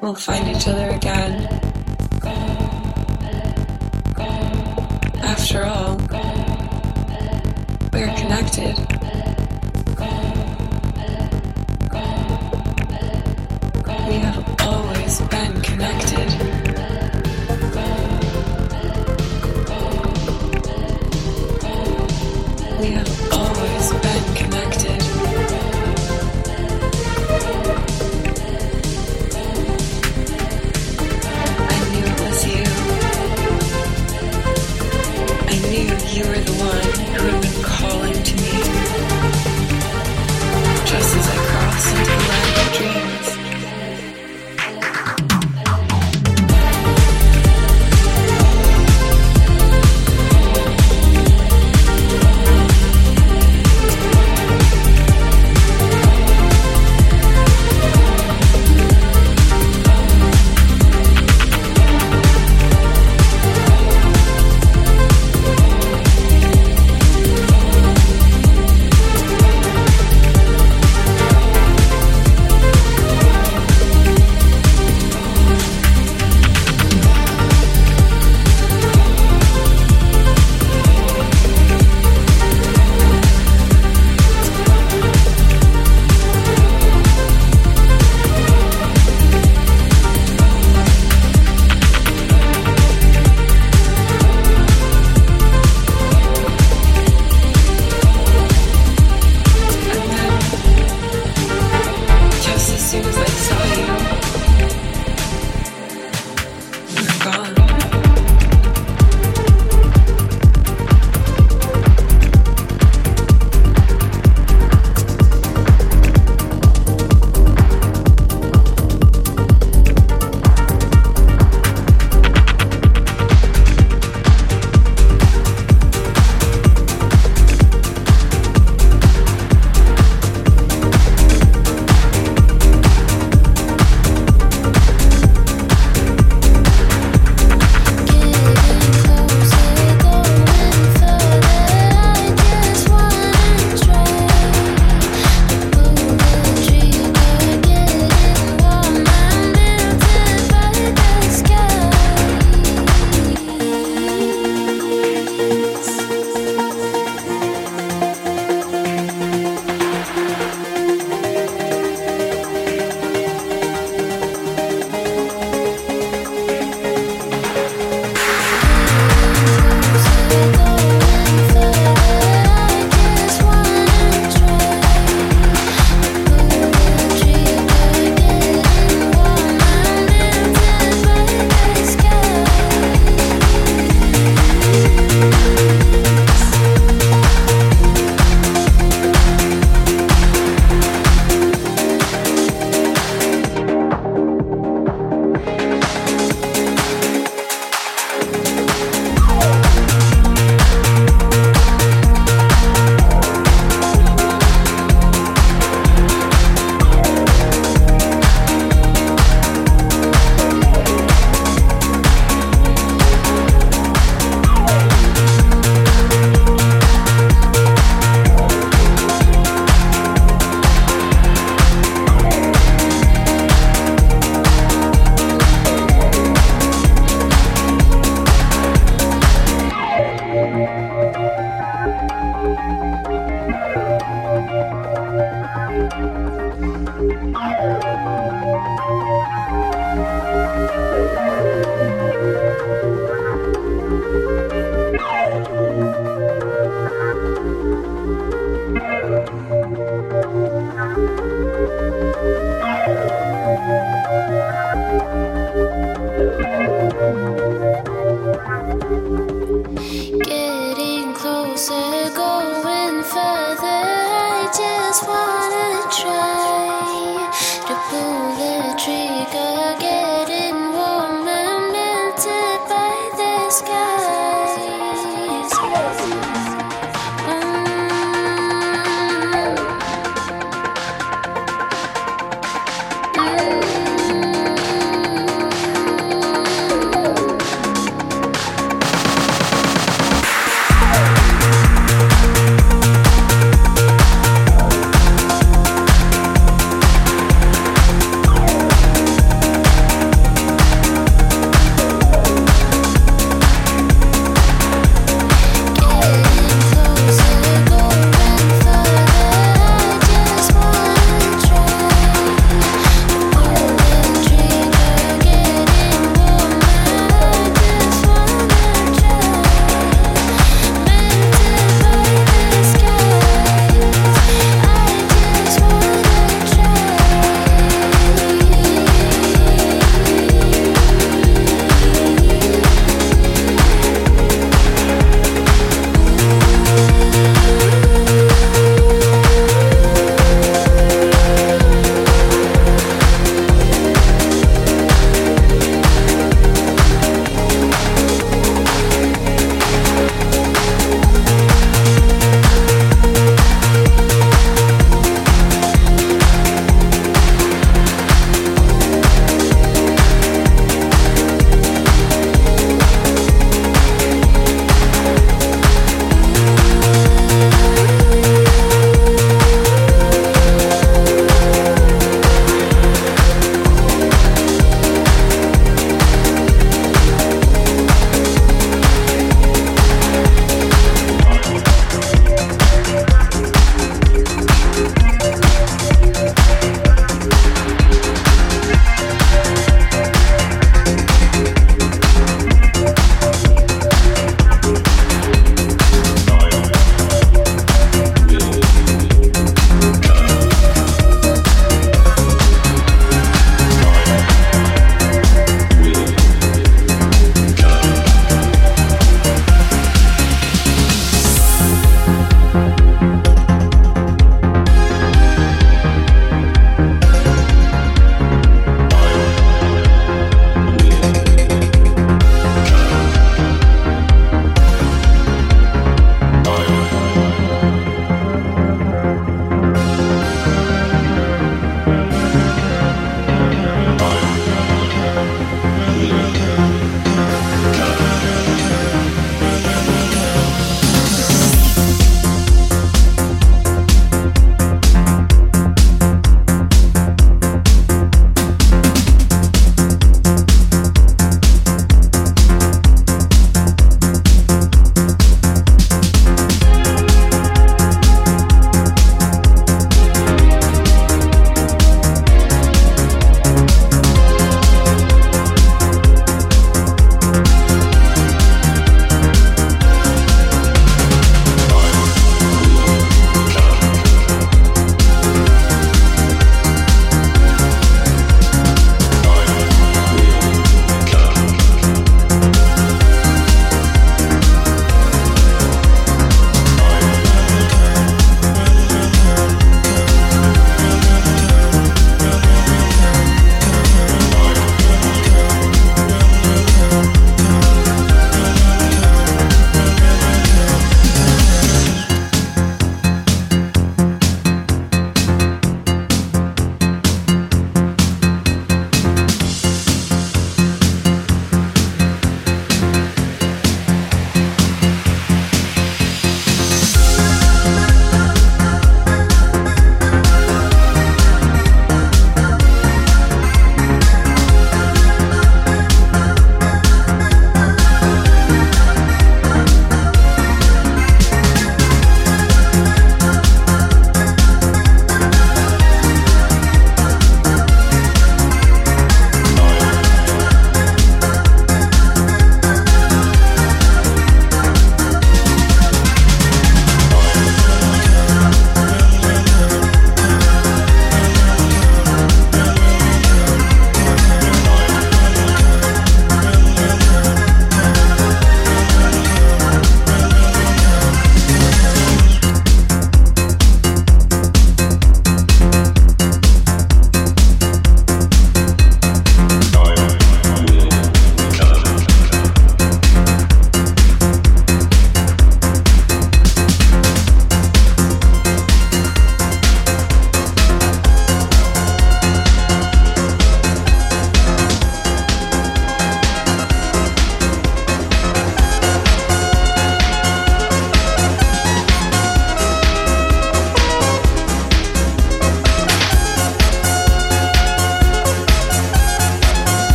We'll find each other again. After all,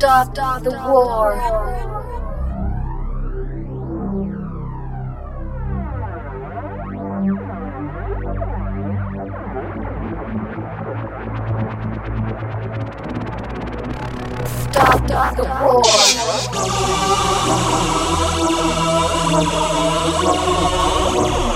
Stop the war. Stop the war.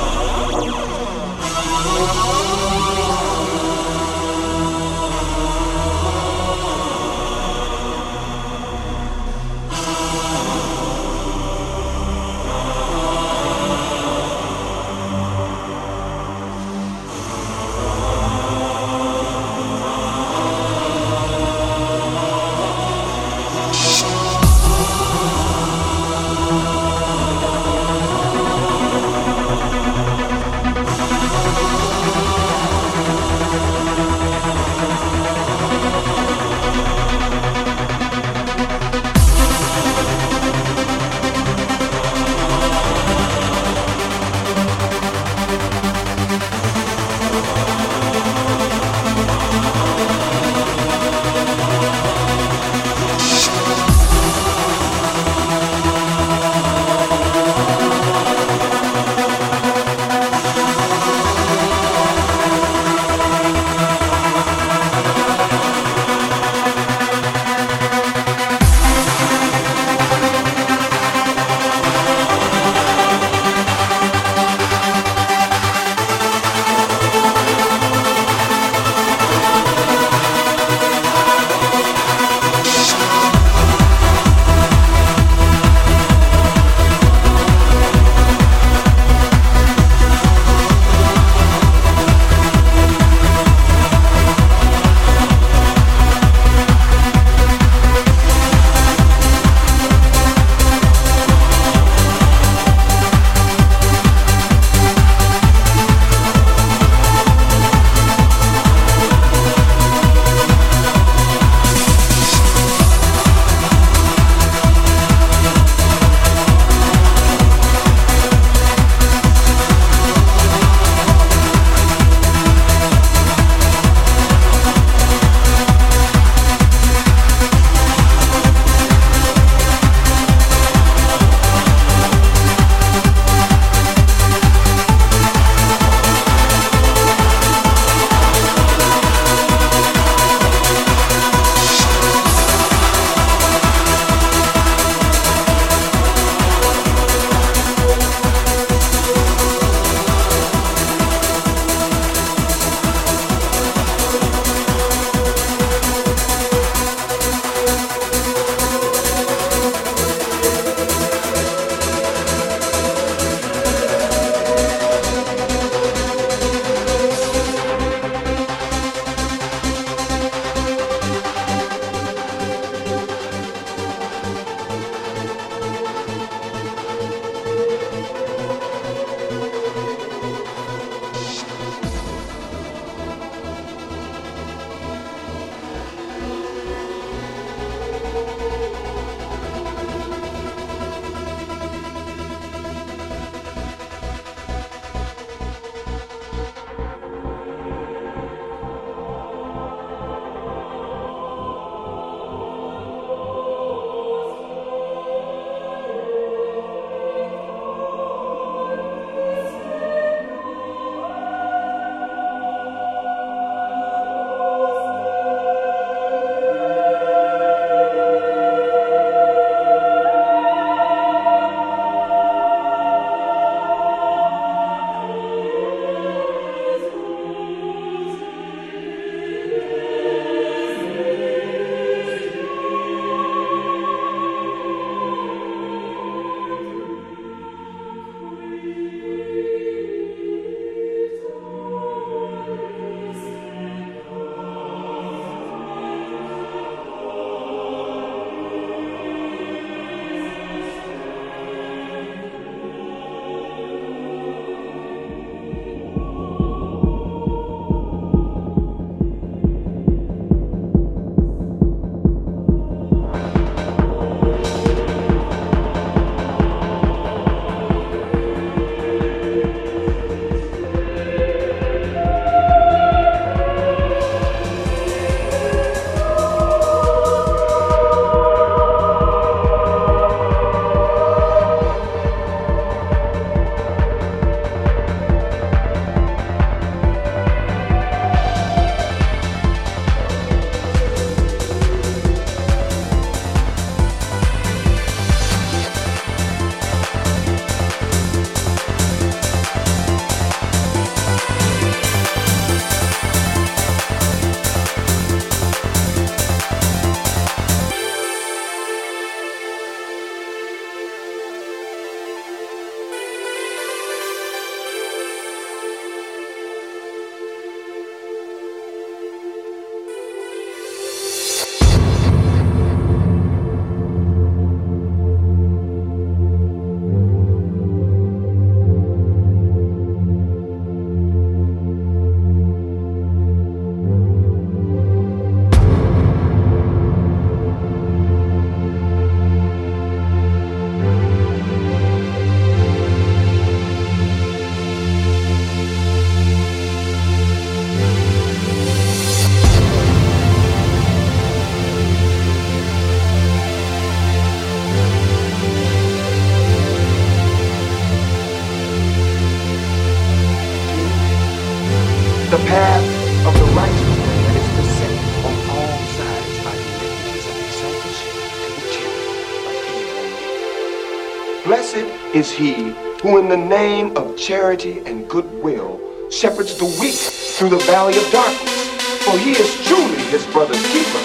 Is he who in the name of charity and goodwill shepherds the weak through the valley of darkness. For he is truly his brother's keeper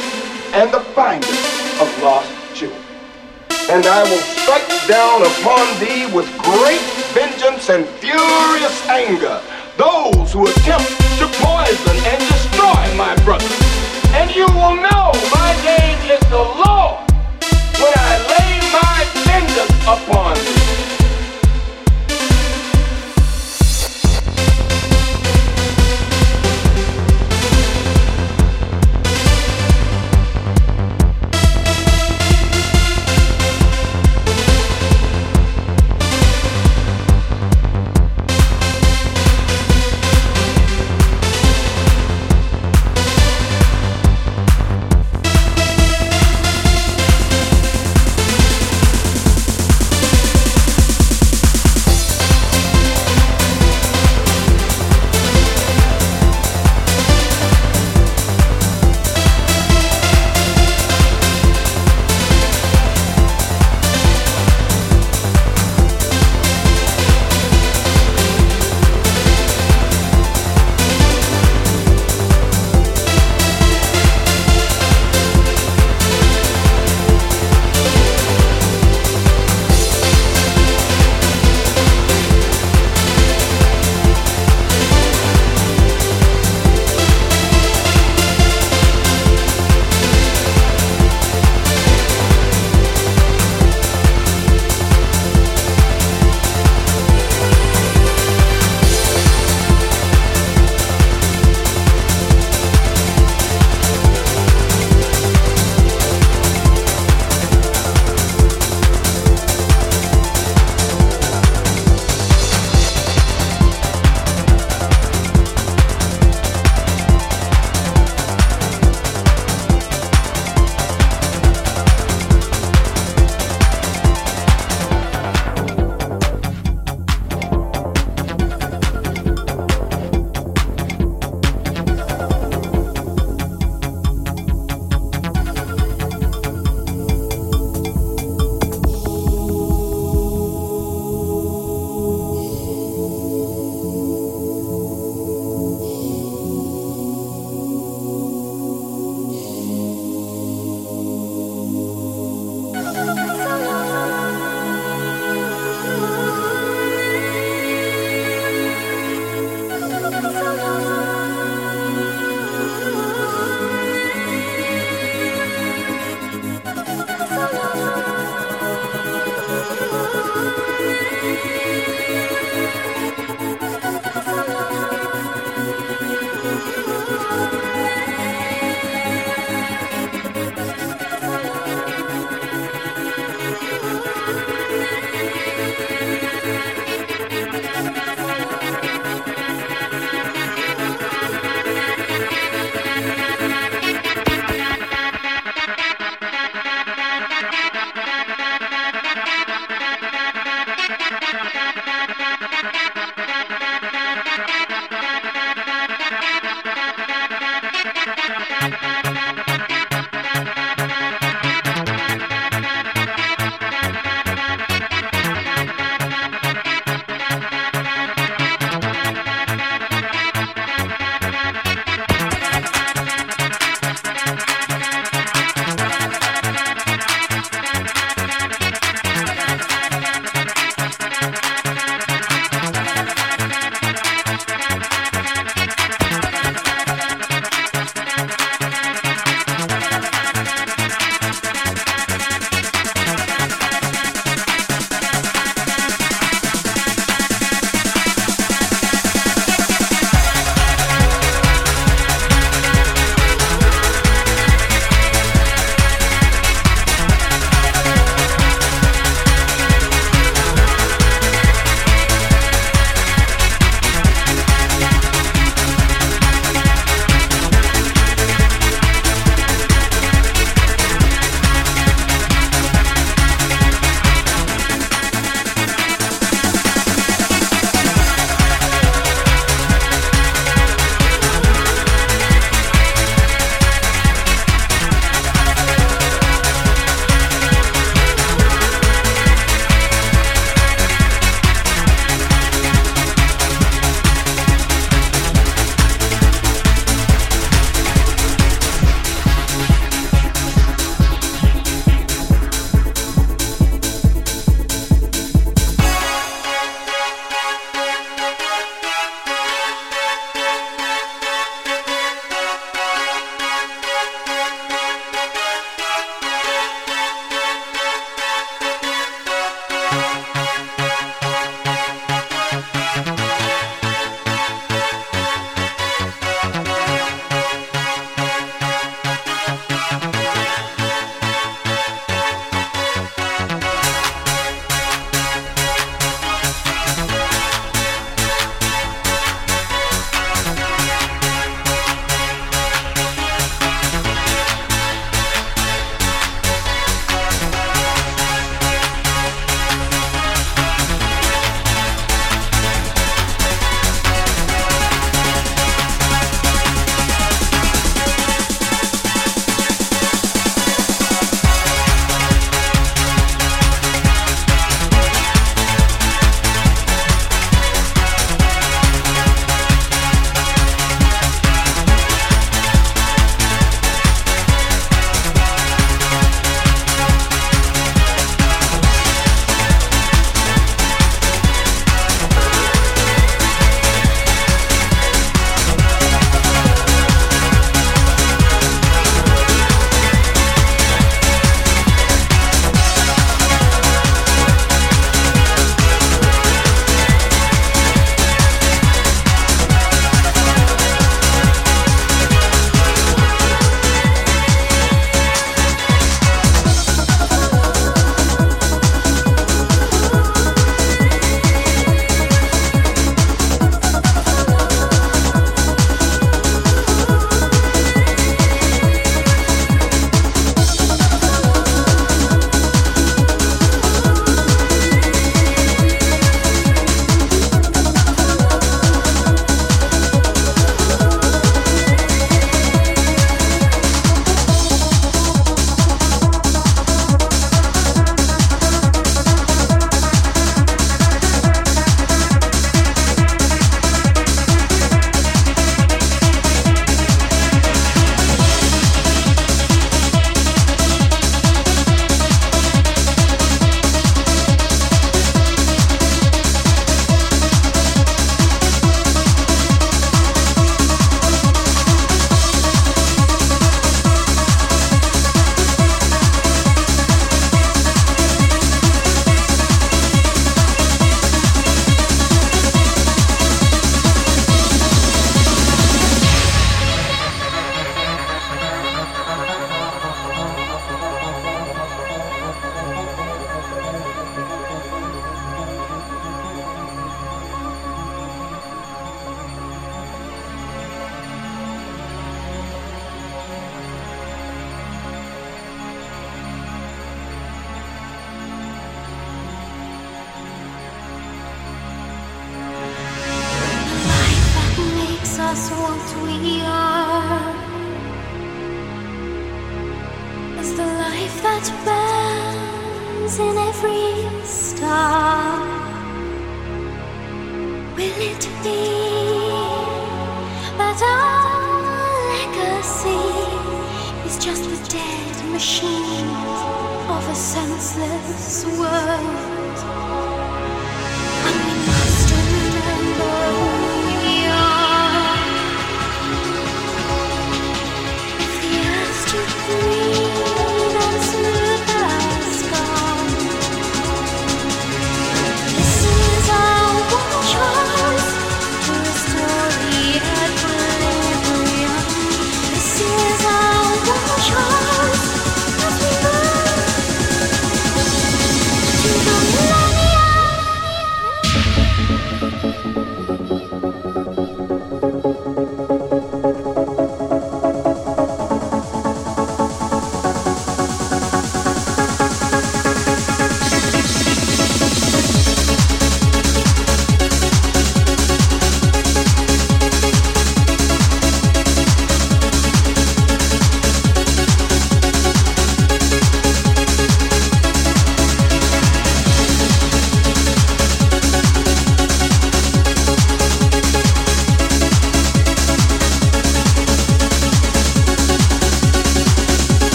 and the finder of lost children. And I will strike down upon thee with great vengeance and furious anger those who attempt to poison and destroy my brother. And you will know